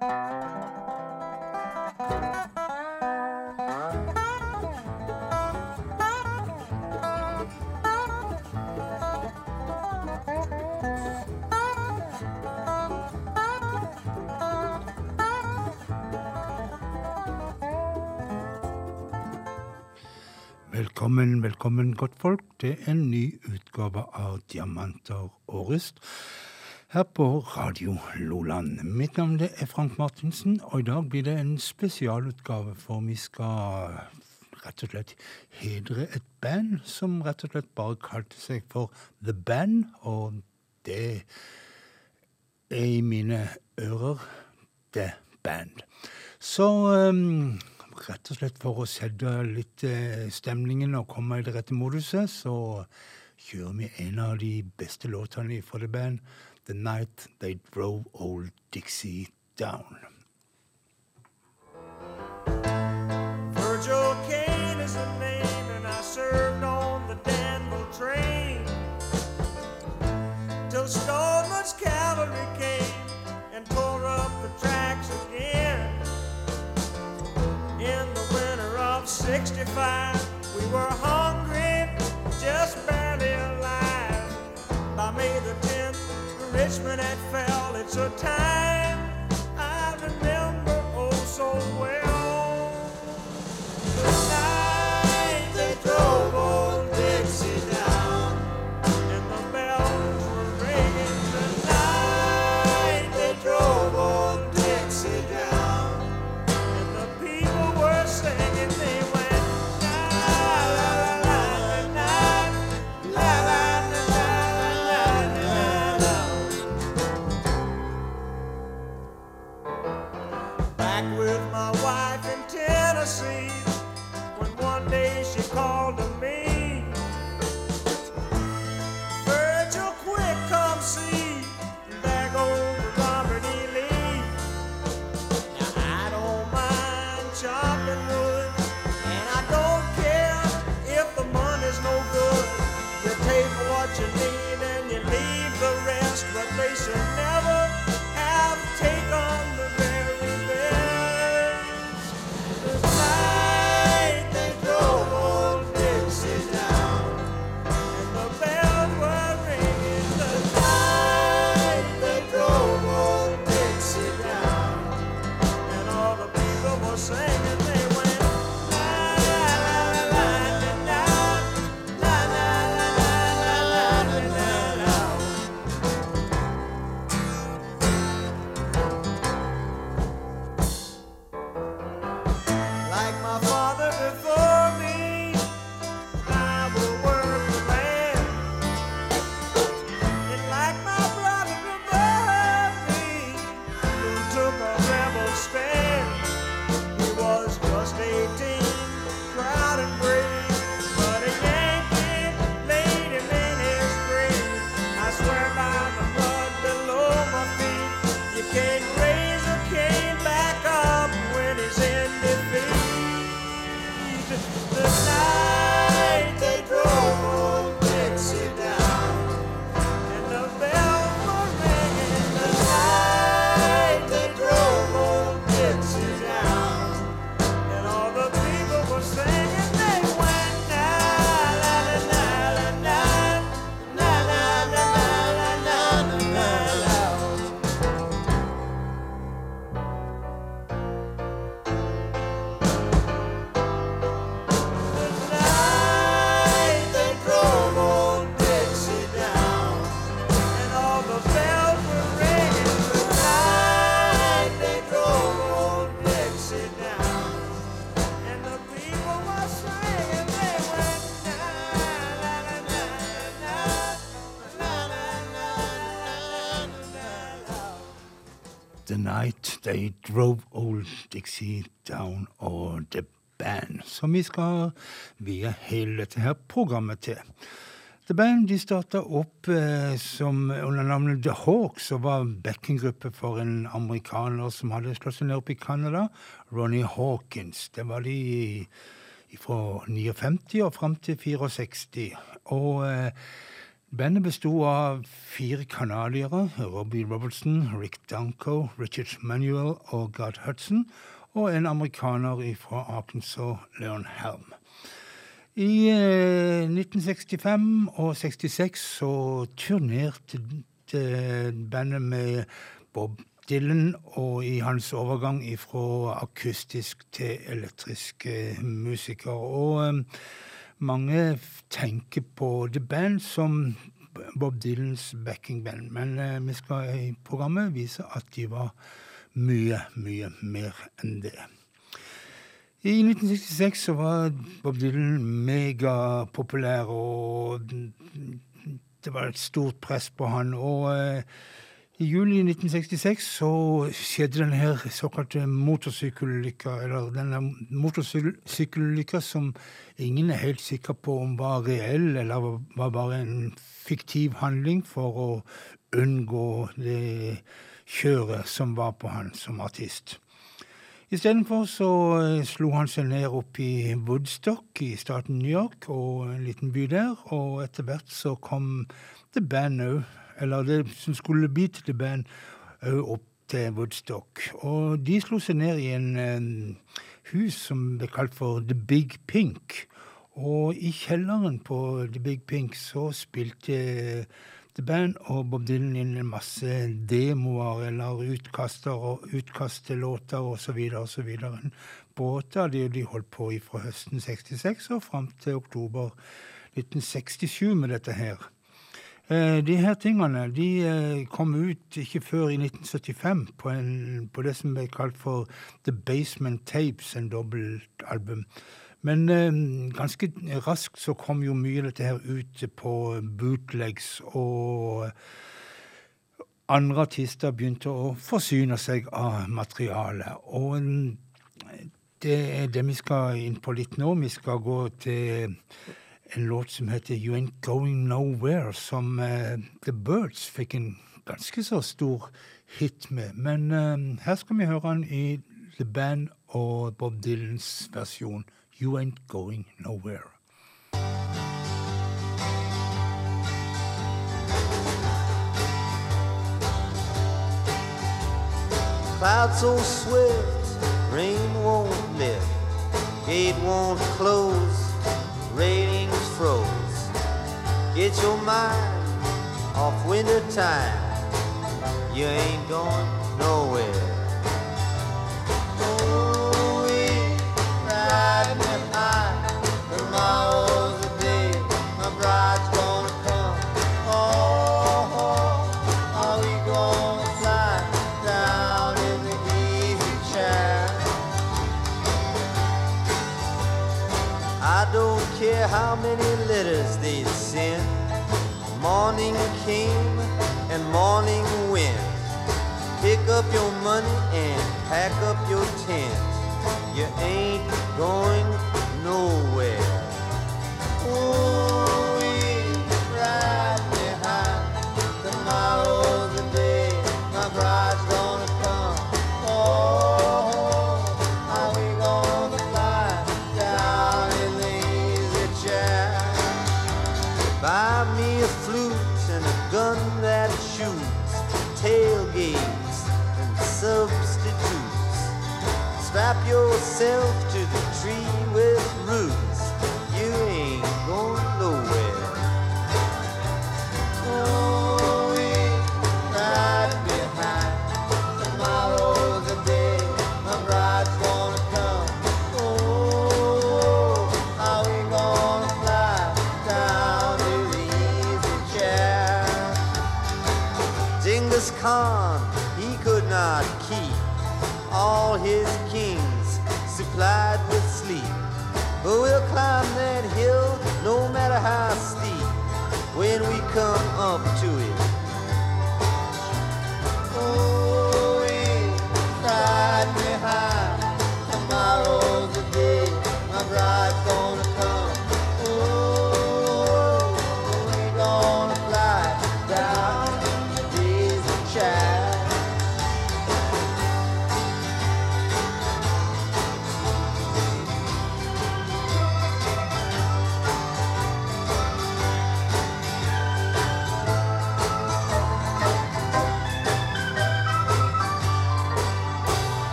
Velkommen, velkommen, godtfolk, til en ny utgave av Diamanter og rust her på Radio Loland. Mitt navn er Frank Martinsen, og i dag blir det en spesialutgave, for vi skal rett og slett hedre et band som rett og slett bare kalte seg for The Band, og det er i mine ører The Band. Så um, rett og slett for å sette litt eh, stemningen og komme i det rette moduset, så kjører vi en av de beste låtene fra The Band, 'The Night They Drove Old Dixie Down'. Virgil Kane is the name, and I served on the Danville train till Stoneman's cavalry came and tore up the tracks again. In the winter of 65, we were hungry, just barely alive. By 10th, Richmond had fell. It's a time Dixie Down og The Band, som vi skal vie hele dette her programmet til. The Band de starta opp eh, som under navnet The Hawks og var backinggruppe for en amerikaner som hadde slått seg ned oppe i Canada, Ronny Hawkins. Det var de fra 59 og fram til 64. Og eh, Bandet besto av fire canadiere, Robbie Robertson, Rick Danko, Richard Manuel og Gard Hudson, og en amerikaner fra Arkansas, Leon Helm. I eh, 1965 og 66 så turnerte bandet med Bob Dylan, og i hans overgang fra akustisk til elektrisk eh, musiker. Og eh, mange tenker på The Band som Bob Dylans backingband, men eh, vi skal i programmet vise at de var mye, mye mer enn det. I 1966 så var Bob Dylan megapopulær, og det var et stort press på han. og eh, i juli 1966 så skjedde denne såkalte motorsykkelulykka, eller denne motorsykkelulykka som ingen er helt sikker på om var reell, eller var bare en fiktiv handling for å unngå det kjøret som var på han som artist. Istedenfor så eh, slo han seg ned opp i Woodstock i staten New York, og en liten by der, og etter hvert så kom The Band òg eller det som skulle bli til Band, opp til Woodstock. Og de slo seg ned i en, hus som ble kalt for The Big Pink. Og i kjelleren på The Big Pink så spilte The Band og Bob Dylan inn en masse demoer eller utkaster og utkastelåter osv. osv. Båter de, de holdt på fra høsten 66 og fram til oktober 1967 med dette her. Eh, de her tingene de eh, kom ut ikke før i 1975 på, en, på det som ble kalt for The Basement Tapes, en dobbeltalbum. Men eh, ganske raskt så kom jo mye av dette her ut på bootlegs, og andre artister begynte å forsyne seg av materialet. Og det er det vi skal inn på litt nå. Vi skal gå til en låt som heter You Ain't Going Nowhere, som uh, The Birds fikk en ganske så stor hit med. Men uh, her skal vi høre i The Band og Bob Dylans versjon You Ain't Going Nowhere. Clouds so swift, rain won't lift, gate won't close, ratings froze. Get your mind off winter time. You ain't going nowhere. Oh, we riding high. Tomorrow's the how many letters they sent. Morning came and morning went. Pick up your money and pack up your tent. You ain't going nowhere. Ooh,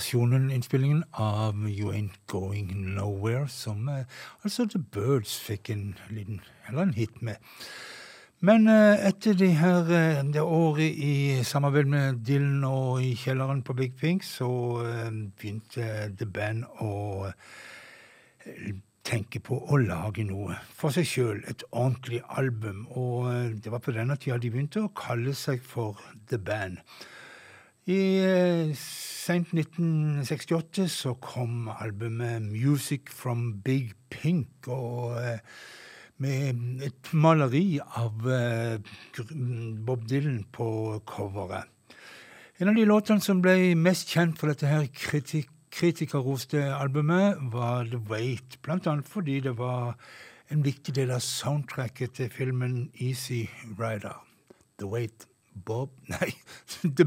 versjonen, innspillingen av You Ain't Going Nowhere, som eh, altså The Birds fikk en liten, eller en hit med. Men eh, etter de her, eh, det året i samarbeid med Dylan og i kjelleren på Big Pink, så eh, begynte The Band å eh, tenke på å lage noe for seg sjøl, et ordentlig album. Og det var på denne tida de begynte å kalle seg for The Band. I eh, sent 1968 så kom albumet Music from Big Pink, og eh, med et maleri av eh, Bob Dylan på coveret. En av de låtene som ble mest kjent for dette her kritik kritikerroste albumet, var The Wait, annet fordi det var en viktig del av soundtracket til filmen Easy Rider. The Wait, Bob Nei, The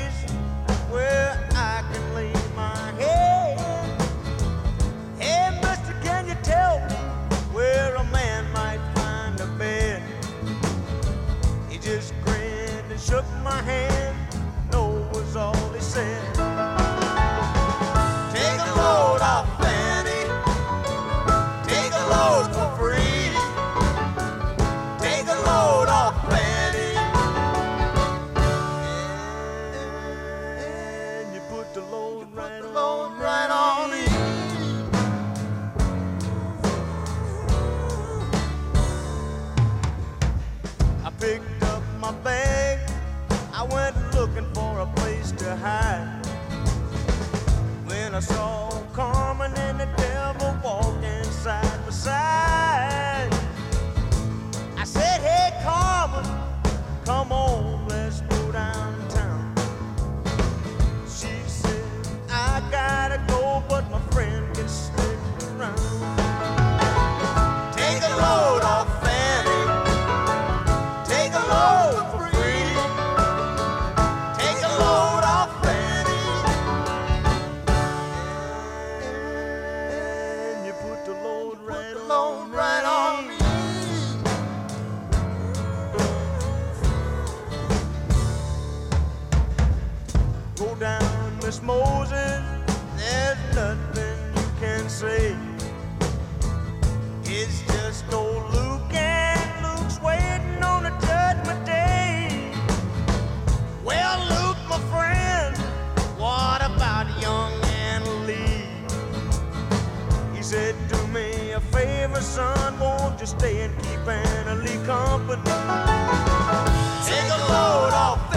favor, son, won't you stay and keep Anna Lee company? Take a load off,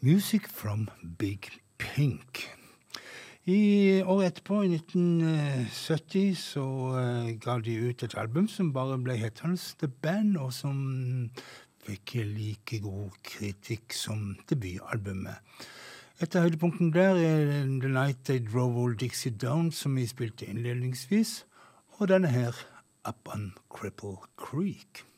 'Music from Big Pink'. I Året etterpå, i 1970, så uh, ga de ut et album som bare ble hetende The Band, og som fikk like god kritikk som debutalbumet. Et av høydepunktene der er The Night They Drove Old Dixie Down, som vi spilte innledningsvis, og denne her, Up on Cripple Creek.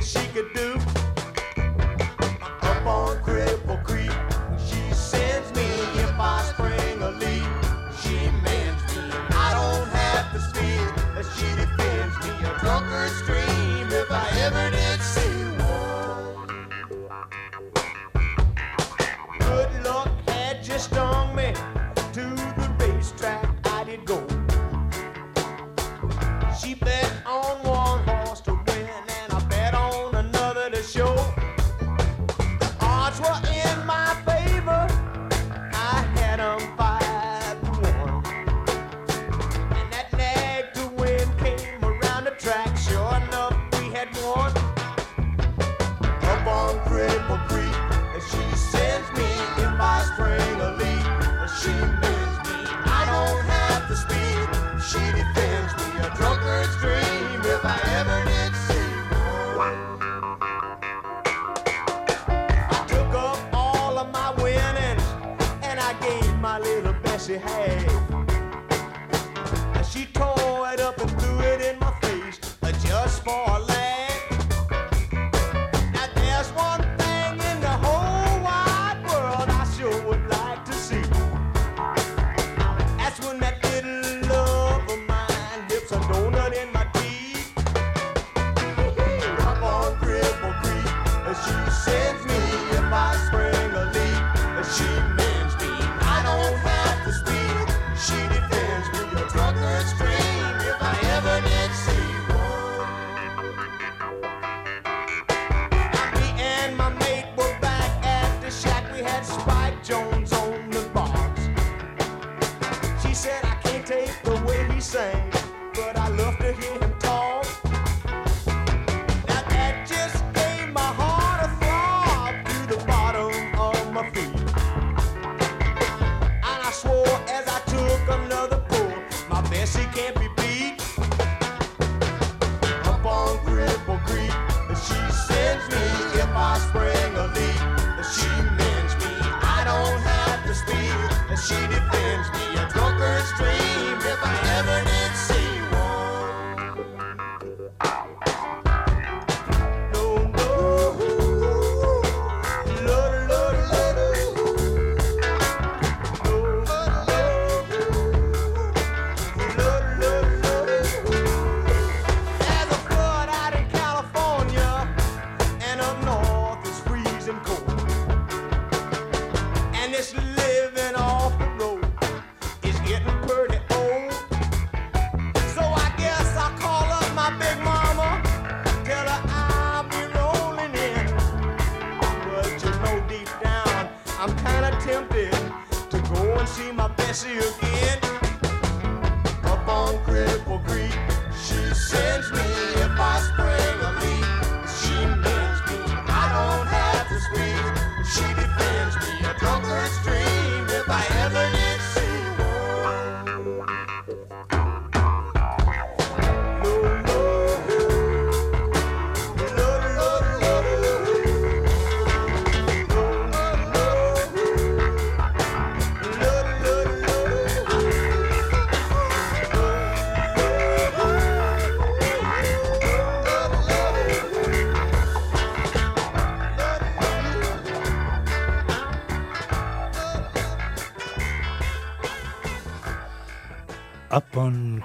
she could do.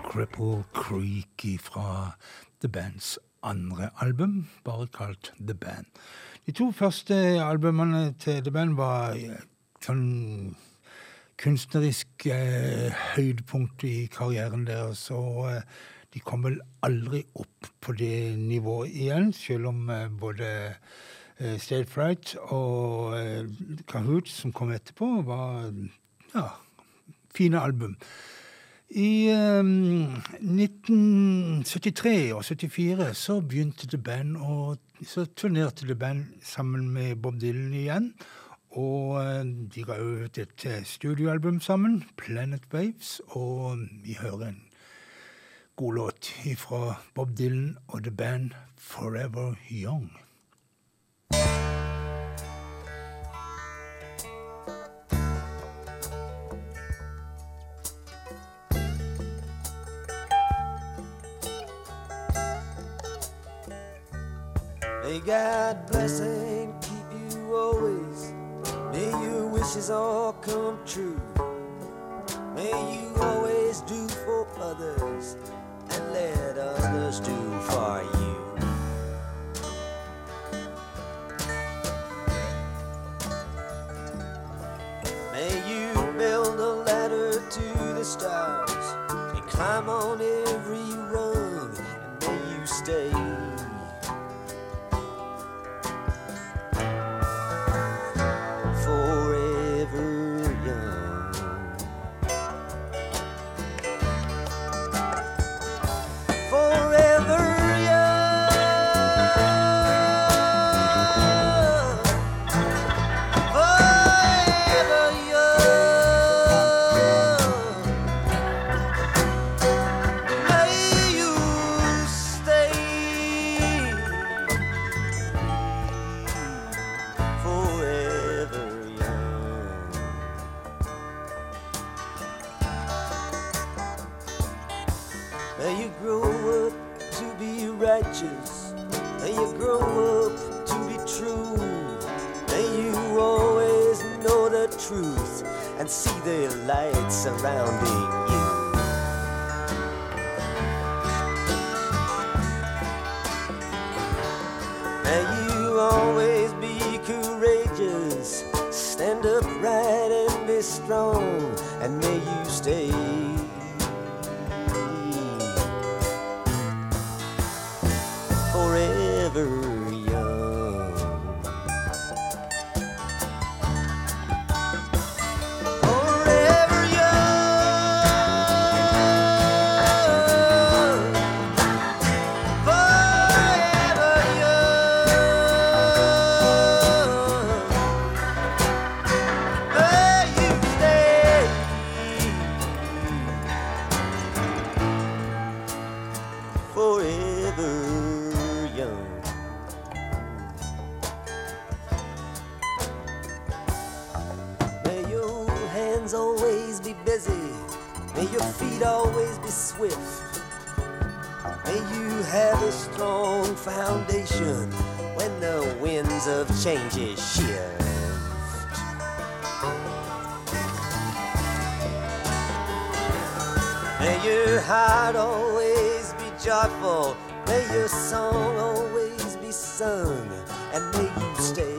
Cripple Creek fra The Bands andre album, bare kalt The Band. De to første albumene til The Band var eh, sånn kunstnerisk eh, høydepunkt i karrieren deres. og eh, de kom vel aldri opp på det nivået igjen, selv om eh, både eh, State Fright og eh, Kahoot, som kom etterpå, var ja, fine album. I um, 1973 og 74 så begynte The Band og så turnerte The Band sammen med Bob Dylan igjen. Og eh, de ga ut et eh, studioalbum sammen, Planet Waves, og vi hører en god låt fra Bob Dylan og The Band, Forever Young. God bless and keep you always. May your wishes all come true. Always be joyful. May your song always be sung. And may you stay.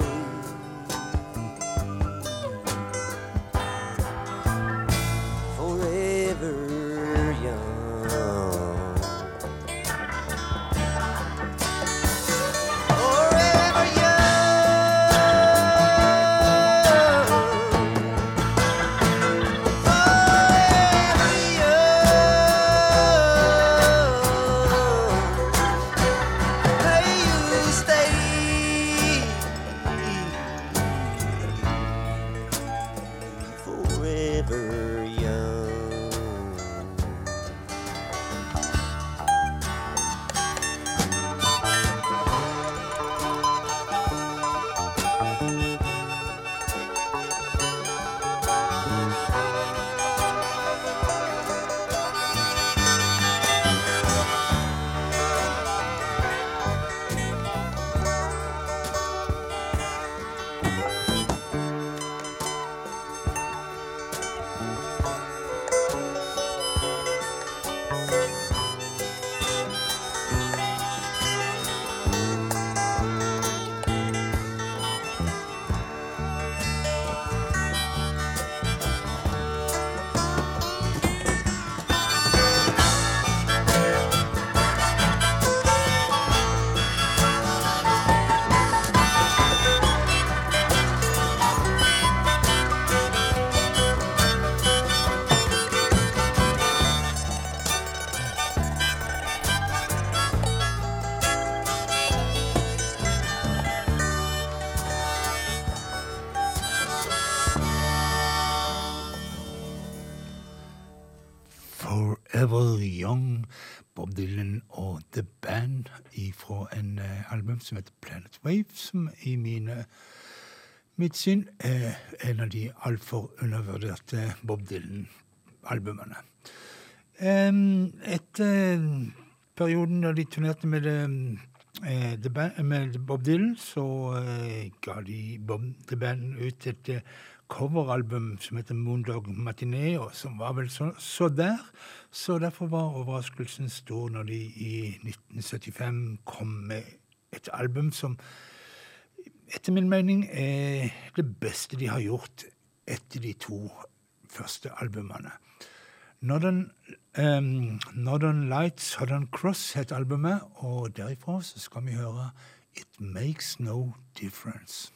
Forever Young, Bob Dylan og The Band fra en uh, album som heter Planet Wave, som i mine, mitt syn er en av de altfor undervurderte Bob Dylan-albumene. Um, etter perioden da de turnerte med, det, eh, The Band, med Bob Dylan, så uh, ga de Bob The Band ut et eh, coveralbum som heter Moondog Matinee, og som var vel så, så der. Så derfor var overraskelsen stor når de i 1975 kom med et album som etter min mening er det beste de har gjort etter de to første albumene. Northern, um, Northern Lights, Southern Cross het albumet, og derifra så skal vi høre It Makes No Difference.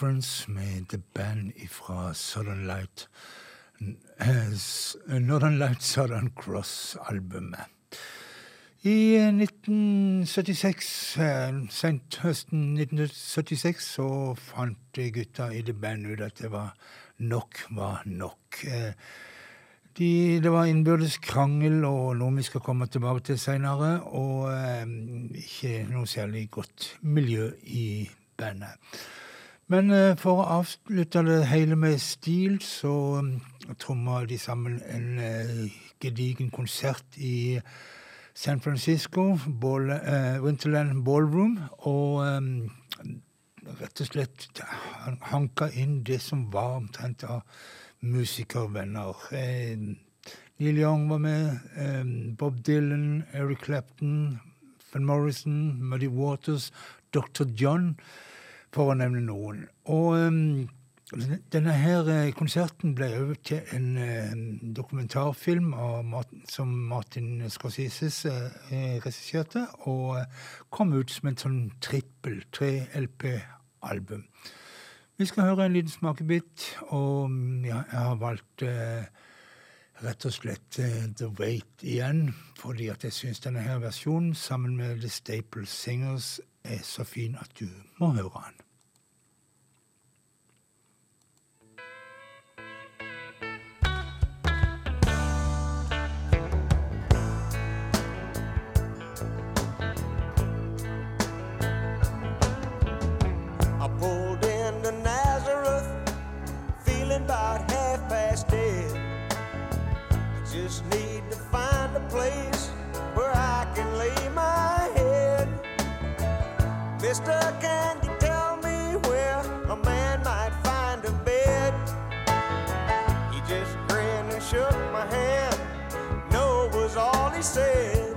No Difference med The Band fra Southern Light eh, Northern Light Southern Cross-albumet. I eh, 1976, eh, sent høsten 1976, så fant gutta i The Band ut at det var nok var nok. Eh, De, det var innbyrdes krangel og noe vi skal komme tilbake til senere, og eh, ikke noe særlig godt miljø i bandet. Men eh, for å avslutte det hele med stil, så um, tromma de sammen en eh, gedigen konsert i San Francisco, Ball, uh, Winterland Ballroom, og um, rett og slett han- hanka inn det som var omtrent av musikervenner. Eh, Neil Young var med, eh, Bob Dylan, Eric Clapton, Van Morrison, Muddy Waters, Dr. John, for å nevne noen. Og um, denne her eh, konserten ble òg til en en dokumentarfilm av Martin, som Martin Scorsese eh, regisserte, og eh, kom ut som en sånn trippel, tre LP-album. Vi skal høre en liten smakebit, og mm, ja, jeg har valgt eh, rett og slett eh, The Wait igjen, fordi at jeg syns denne her versjonen sammen med The Staple Singers er så fin at du må høre den. Just need to find a place where I can lay my. Mister, can you tell me where a man might find a bed? He just grinned and shook my hand. No was all he said.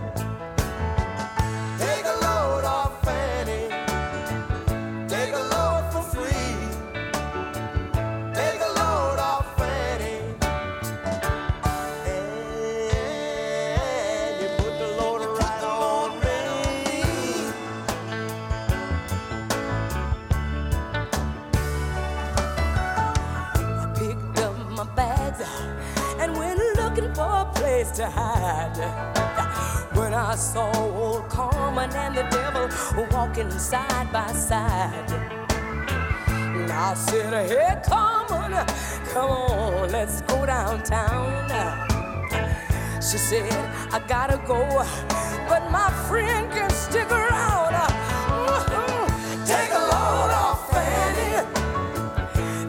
To hide. When I saw old Carmen and the devil walking side by side. And I said, Hey, Carmen, come on, let's go downtown. She said, I gotta go, but my friend can stick around. Take a load off, Fanny.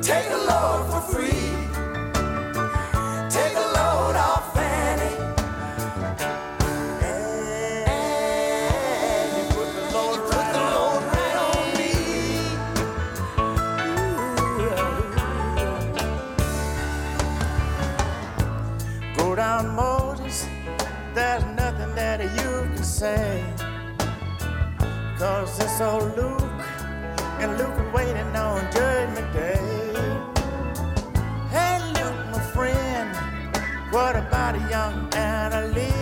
Take a load for free. Down, Moses. There's nothing that you can say. Cause it's old Luke, and Luke waiting on Judgment Day. Hey, Luke, my friend, what about a young Anna Lee?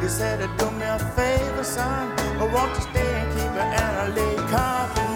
He said, Do me a favor, son, I want to stay and keep Anna Lee company.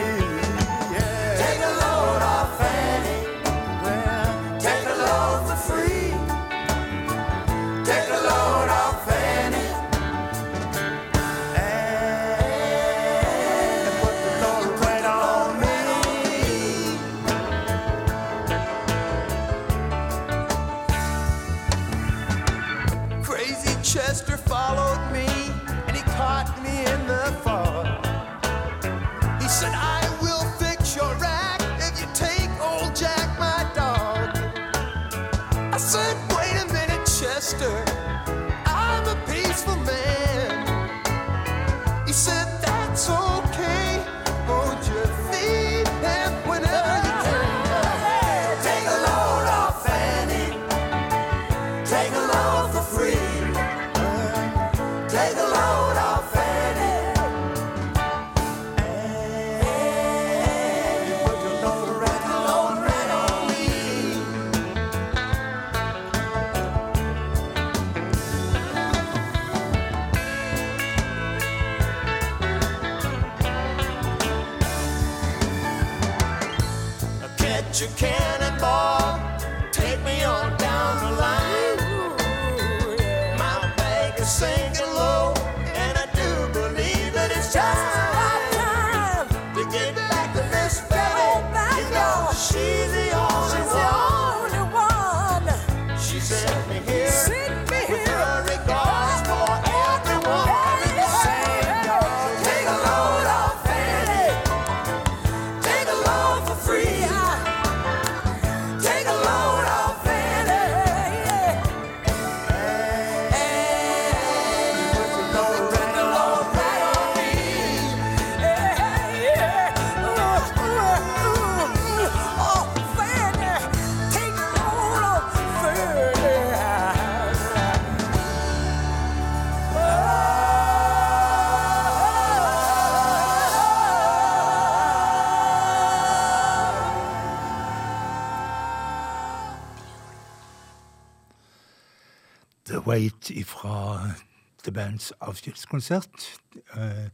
The Bands avskjedskonsert. eh,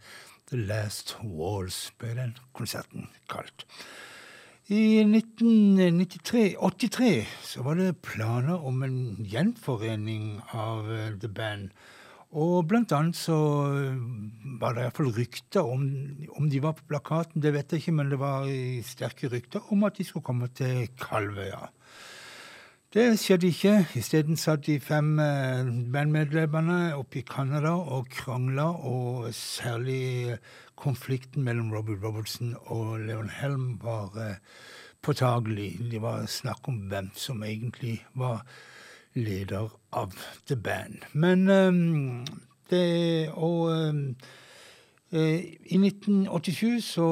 The Last Walls ble den konserten kalt. I 1983 83 så var det planer om en gjenforening av eh, The Band. Og blant annet så eh, var det iallfall rykter om Om de var på plakaten, det vet jeg ikke, men det var eh, sterke rykter om at de skulle komme til Kalvøya. Det skjedde ikke. Isteden satt de fem eh, bandmedlemmene oppe i Canada og krangla, og særlig eh, konflikten mellom Robert Robertson og Leon Helm var eh, påtagelig. Det var snakk om hvem som egentlig var leder av The Band. Men um, det Og Eh, I 1987 så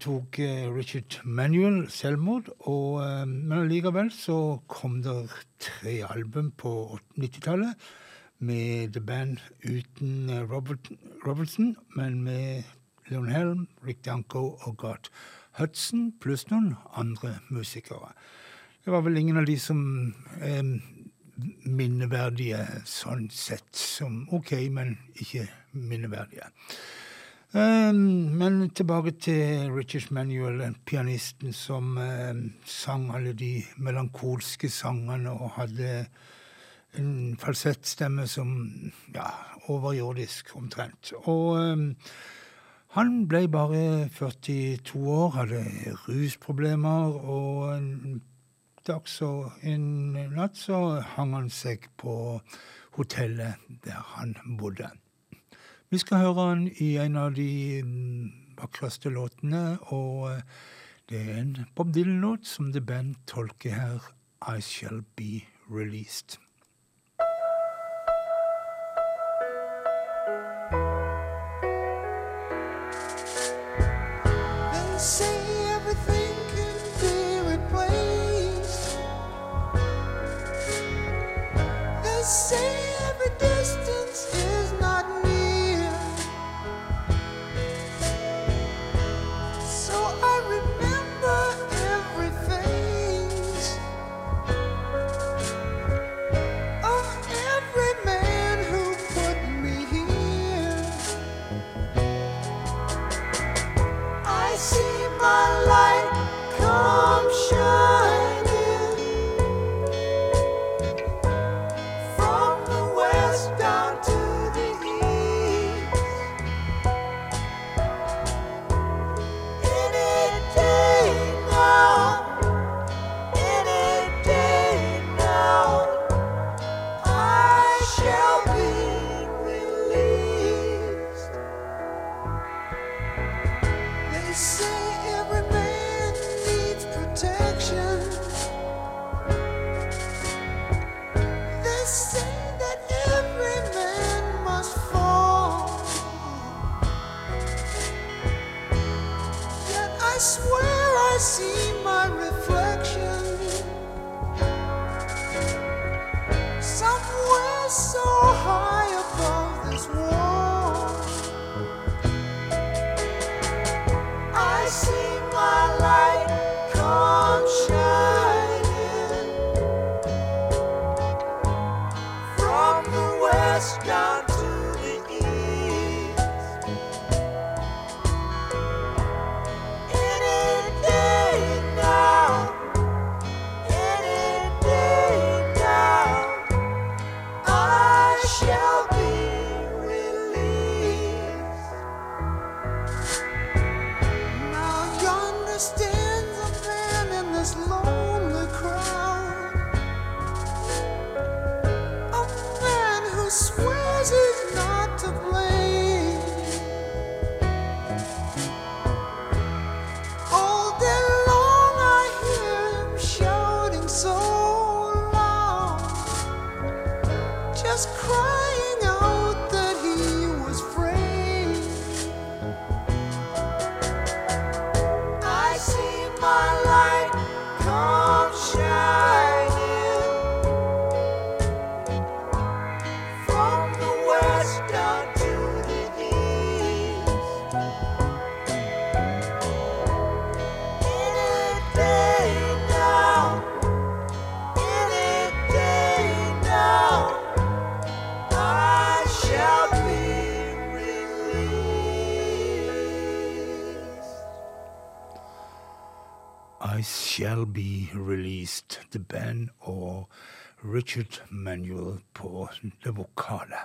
tok eh, Richard Manuel selvmord, og, eh, men allikevel så kom det tre album på 90-tallet med The Band uten eh, Robert, Robertson, men med Leon Helm, Rick Danko og Gart Hudson, pluss noen andre musikere. Det var vel ingen av de som eh, minneverdige sånn sett. Som OK, men ikke minneverdige. Um, men tilbake til Richard Manuel, pianisten som um, sang alle de melankolske sangene og hadde en falsettstemme som ja, overjordisk omtrent. Og um, han ble bare 42 år, hadde rusproblemer, og en dag så, en natt så hang han seg på hotellet der han bodde. Vi skal høre han i en av de vakreste låtene, og eh, det er en Bob Dylan-låt som The Band tolker her, I Shall Be Released. Say Released, The Band og Richard Manuel på det vokale.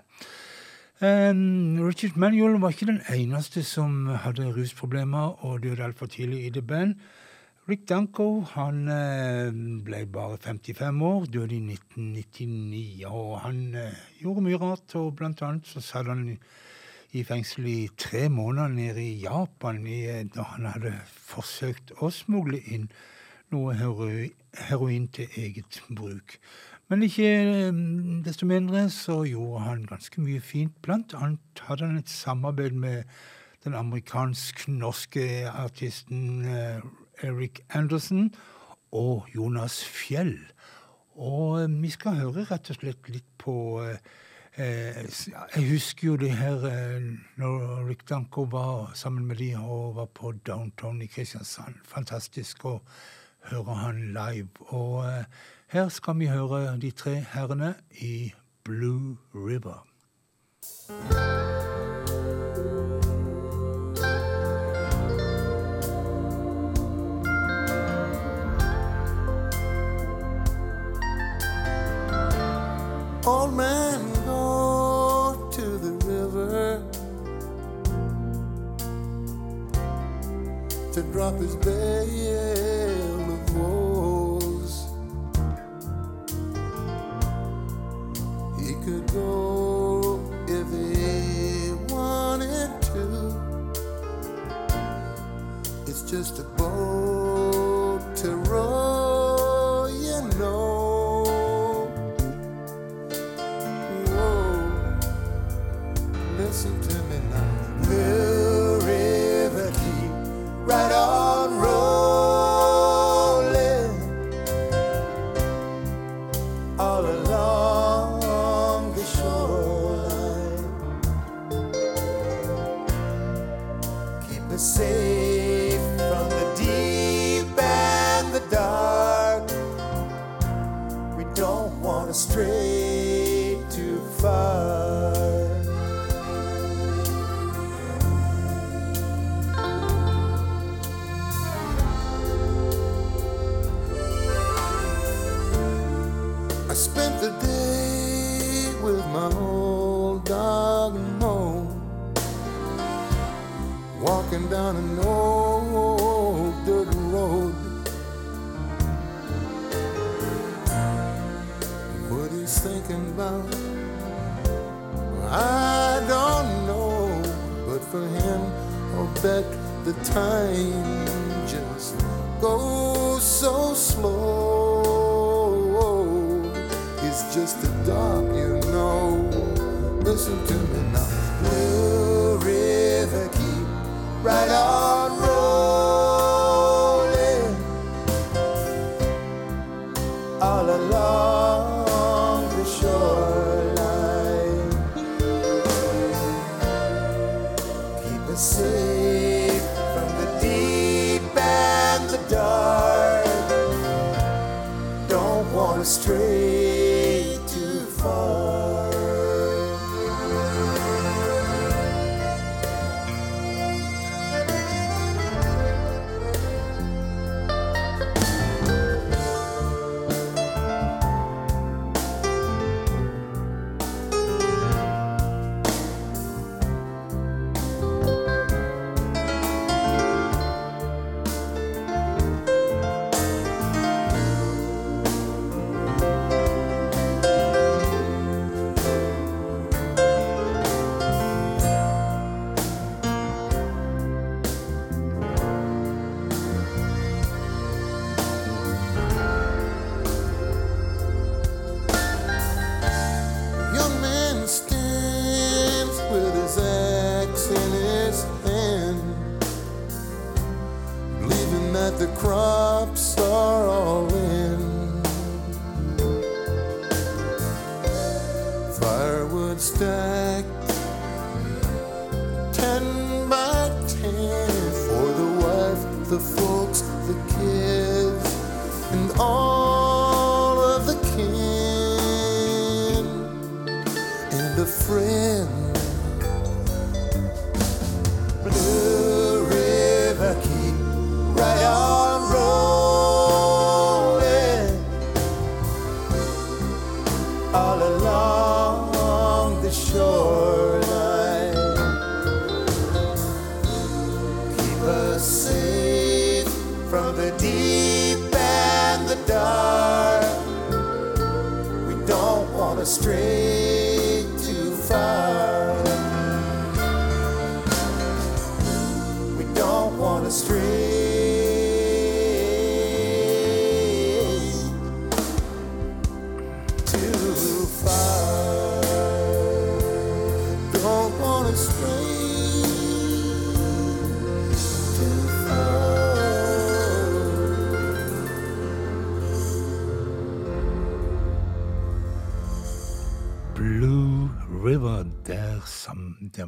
Um, Richard Manuel var ikke den eneste som hadde rusproblemer og døde altfor tidlig i The Band. Rick Danko han eh, ble bare 55 år, døde i 1999. Og han eh, gjorde mye rart, og blant annet så satt han i, fengsel i tre måneder nede i Japan eh, da han hadde forsøkt å smugle inn noe heroin, til eget bruk. Men ikke eh, desto mindre så gjorde han ganske mye fint. Blant annet hadde han et samarbeid med den amerikansk-norske artisten eh, Eric Anderson og Jonas Fjell. Og eh, vi skal høre rett og slett litt på eh, eh, Jeg husker jo det her eh, når Rick Danko var sammen med de og var på Downtown i Kristiansand. Fantastisk å høre han live. Og eh, her skal vi høre de tre herrene i Blue River. Old man go to the river to drop his bale all along the shoreline. Keep us safe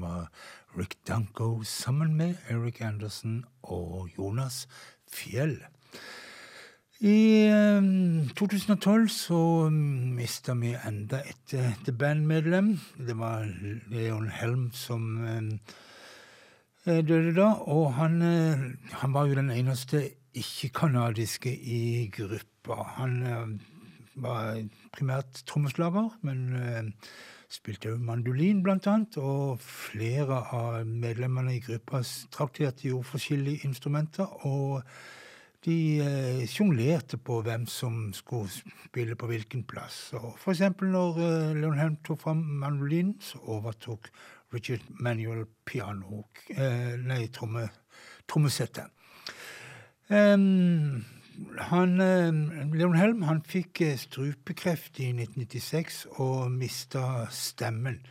det var Rick Danko sammen med Eric Anderson og Jonas Fjell. I eh, 2012 så mista vi enda et eh, et bandmedlem. Det var Leon Helm som eh, eh, døde da. Og han, eh, han var jo den eneste ikke-kanadiske i gruppa. Han eh, var primært trommeslager, men eh, spilte mandolin, blant annet. Og flere av medlemmene i gruppa trakterte jo forskjellige instrumenter. og de eh, sjonglerte på hvem som skulle spille på hvilken plass. Og for eksempel når eh, Leonhelm tok fram mandolinen, så overtok Richard Manuel piano, eh, nei, tromme, trommesettet. Em, han, eh, Leon Helm han fikk eh, strupekreft i 1996 og mista stemmen.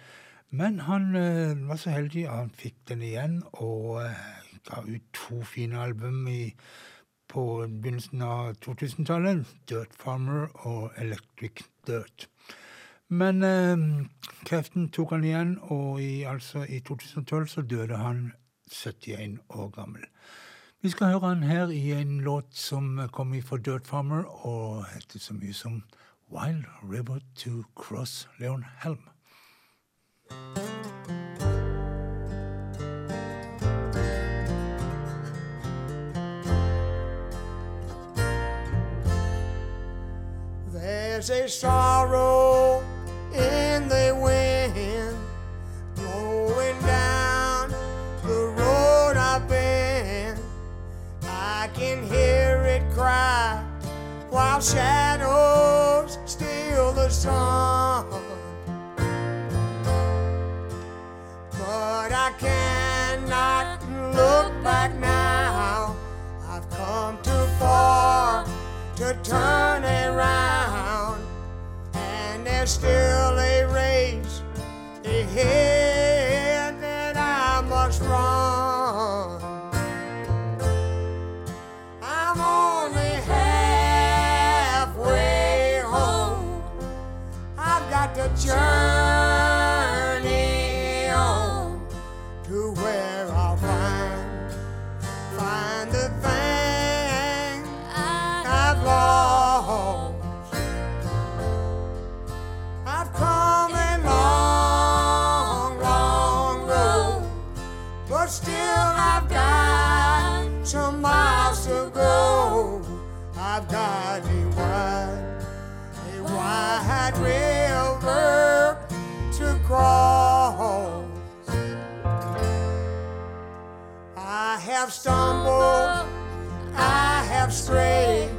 Men han eh, var så heldig at han fikk den igjen og ga ut to fine album i, på begynnelsen av 2000-tallet. Dirt Farmer og Electric Dirt. Men kreften tok han igjen, og i, altså, i 2012 så døde han 71 år gammel. Vi skal høre han her i en låt som kom fra Dirt Farmer, og heter så mye som Wild River to Cross Leon Helm. There's a sorrow in shadows steal the sun. But I cannot look back now. I've come too far to turn around, and there's still a race ahead church. Have stumbled, I have strayed.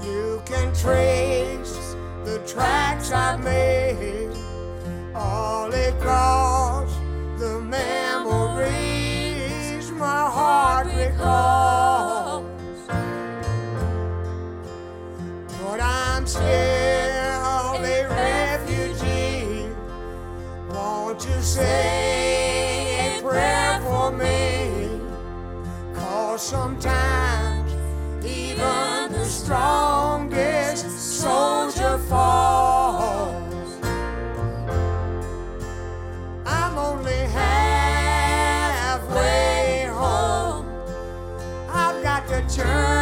You can trace the tracks I've made all across turn.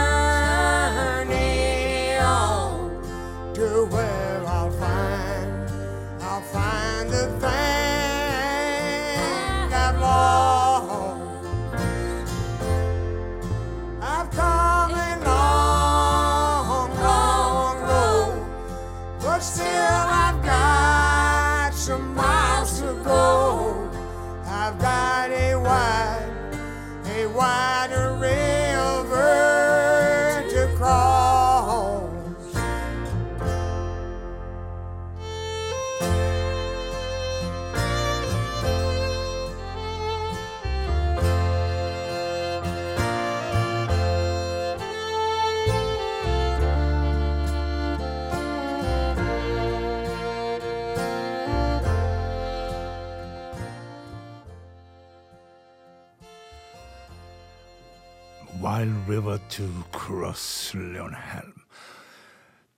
Cross Leon Helm.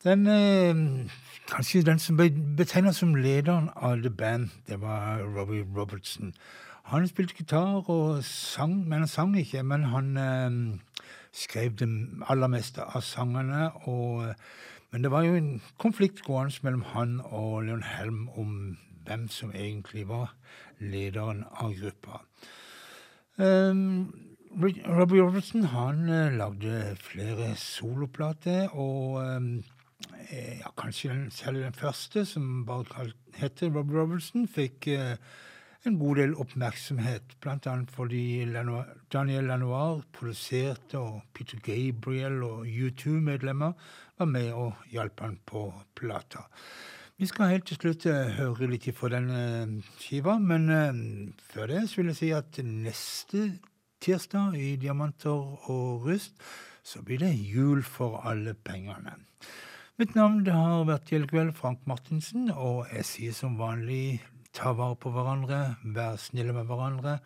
Den, eh, kanskje den som ble betegnet som lederen av The Band, det var Robbie Robertson. Han spilte gitar og sang, men han sang ikke. Men han eh, skrev det aller meste av sangene. Og, men det var jo en konflikt gående mellom han og Leon Helm om hvem som egentlig var lederen av gruppa. Um, Robbie Robertson han eh, lagde flere soloplater, og um, eh, ja, kanskje selv den første, som bare kalt, heter Robbie Robertson, fikk eh, en god del oppmerksomhet, blant annet fordi Daniel Lanoir produserte, og Peter Gabriel og U2-medlemmer var med og hjalp han på plata. Vi skal helt til slutt eh, høre litt fra denne skiva, men eh, før det vil jeg si at neste tirsdag i Diamanter og rust så blir det jul for alle pengene. Mitt navn har vært Gjeldkveld Frank Martinsen, og jeg sier som vanlig ta vare på hverandre, vær snille med hverandre,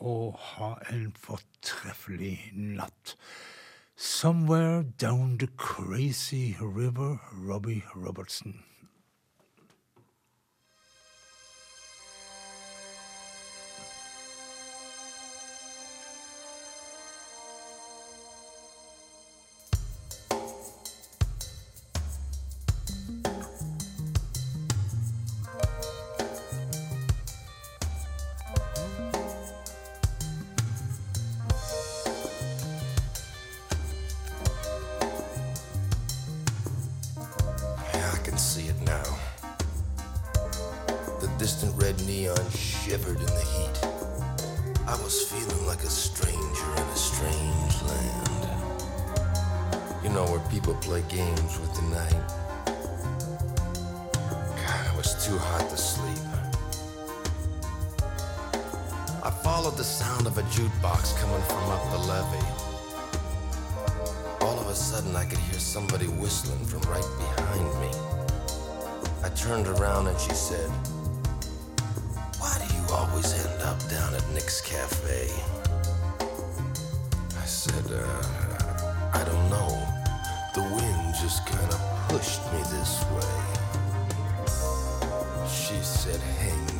og ha en fortreffelig natt. Somewhere down the crazy river, Robbie Robertson. Feeling like a stranger in a strange land. You know, where people play games with the night. God, it was too hot to sleep. I followed the sound of a jukebox coming from up the levee. All of a sudden, I could hear somebody whistling from right behind me. I turned around and she said, up down at Nick's Cafe? I said, uh, I don't know. The wind just kind of pushed me this way. She said, Hang